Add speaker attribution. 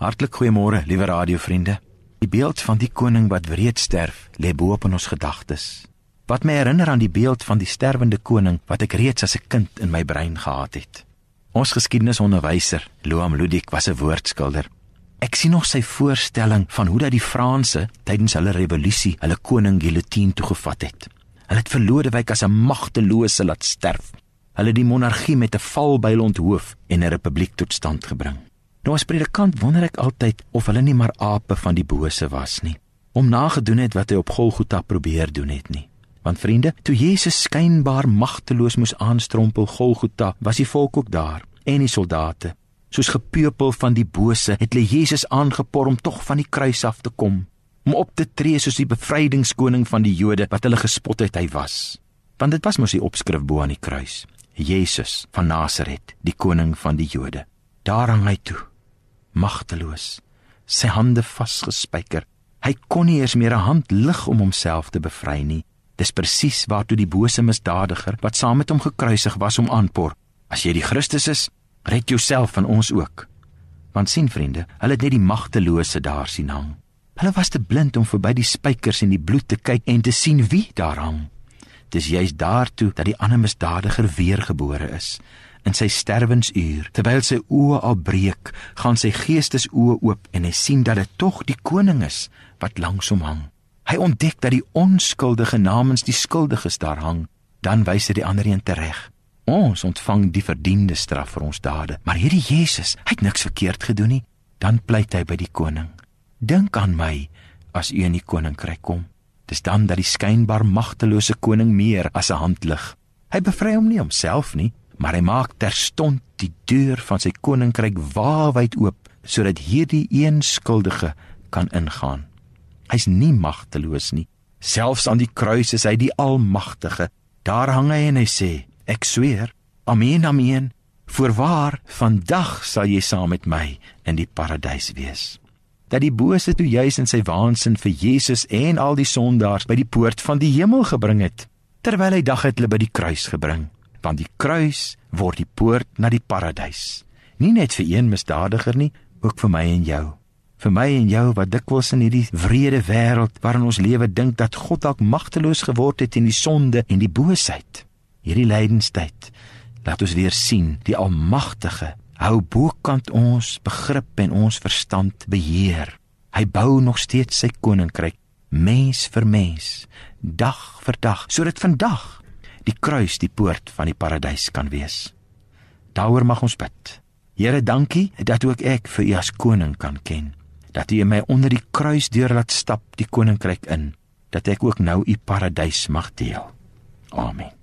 Speaker 1: Hartlik goeiemôre, liewe radiovriende. Die beeld van die koning wat wreed sterf, lê bo op in ons gedagtes. Wat my herinner aan die beeld van die sterwende koning wat ek reeds as 'n kind in my brein gehad het. Ons geskiedenisonderwyser, Loam Ludik, was 'n woordskilder. Ek sien nog sy voorstelling van hoe dat die Franse tydens hulle revolusie hulle koning Guillotine toegevat het. Hulle het vir Lodewyk as 'n magtelose laat sterf. Hulle die monargie met 'n valbyl onthoof en 'n republiek tot stand gebring. Nou as predikant wonder ek altyd of hulle nie maar ape van die bose was nie, om nagedoen het wat hy op Golgotha probeer doen het nie. Want vriende, toe Jesus skynbaar magteloos moes aanstrompel Golgotha, was die volk ook daar en die soldate. Soos gepeupel van die bose het hulle Jesus aangepor om tog van die kruis af te kom, om op te tree soos die bevrydingskoning van die Jode wat hulle gespot het hy was. Want dit was mos die opskrif bo aan die kruis. Jesus van Nasaret, die koning van die Jode. Daar hang hy toe, magteloos, sy hande vasgespijker. Hy kon nie eers meer 'n hand lig om homself te bevry nie. Dis presies waartoe die bose misdadiger wat saam met hom gekruisig was om aanpor. As jy die Christus is, red jouself van ons ook. Want sien vriende, hulle het net die magtelose daar sien hang. Hulle was te blind om verby die spykers en die bloed te kyk en te sien wie daar hang. Dis juist daartoe dat die ander misdadiger weergebore is. In sy sterwensuur, terwyl sy oë al breek, gaan sy geestesoë oop en hy sien dat dit tog die koning is wat langs hom hang. Hy ontdek dat die onskuldige namens die skuldiges daar hang, dan wys hy die ander een tereg. Ons ontvang die verdiende straf vir ons dade, maar hierdie Jesus, hy het niks verkeerd gedoen nie. Dan pleit hy by die koning. Dink aan my as u in die koninkryk kom. Dis dan dat die skynbaar magtelose koning meer as 'n hand lig. Hy bevry hom nie homself nie, maar hy maak terstond die deur van sy koninkryk waawyd oop sodat hierdie een skuldige kan ingaan. Hy's nie magteloos nie. Selfs aan die kruis is hy die almagtige. Daar hang hy en hy sê: Ek sweer, amen, amen. Voorwaar, vandag sal jy saam met my in die paradys wees dat die bose toe juis in sy waansin vir Jesus en al die sondaars by die poort van die hemel gebring het, terwyl hy dag het hulle by die kruis gebring, want die kruis word die poort na die paradys. Nie net vir een misdadiger nie, ook vir my en jou. Vir my en jou wat dikwels in hierdie wrede wêreld waarin ons lewe dink dat God dalk magteloos geword het teen die sonde en die boosheid. Hierdie lydenstyd laat ons weer sien die almagtige hou bokant ons begrip en ons verstand beheer. Hy bou nog steeds sy koninkryk mens vir mens, dag vir dag, sodat vandag die kruis die poort van die paradys kan wees. Daaroor mag ons bid. Here, dankie dat ook ek vir U as koning kan ken. Dat U my onder die kruis deur laat stap die koninkryk in, dat ek ook nou U paradys mag deel. Amen.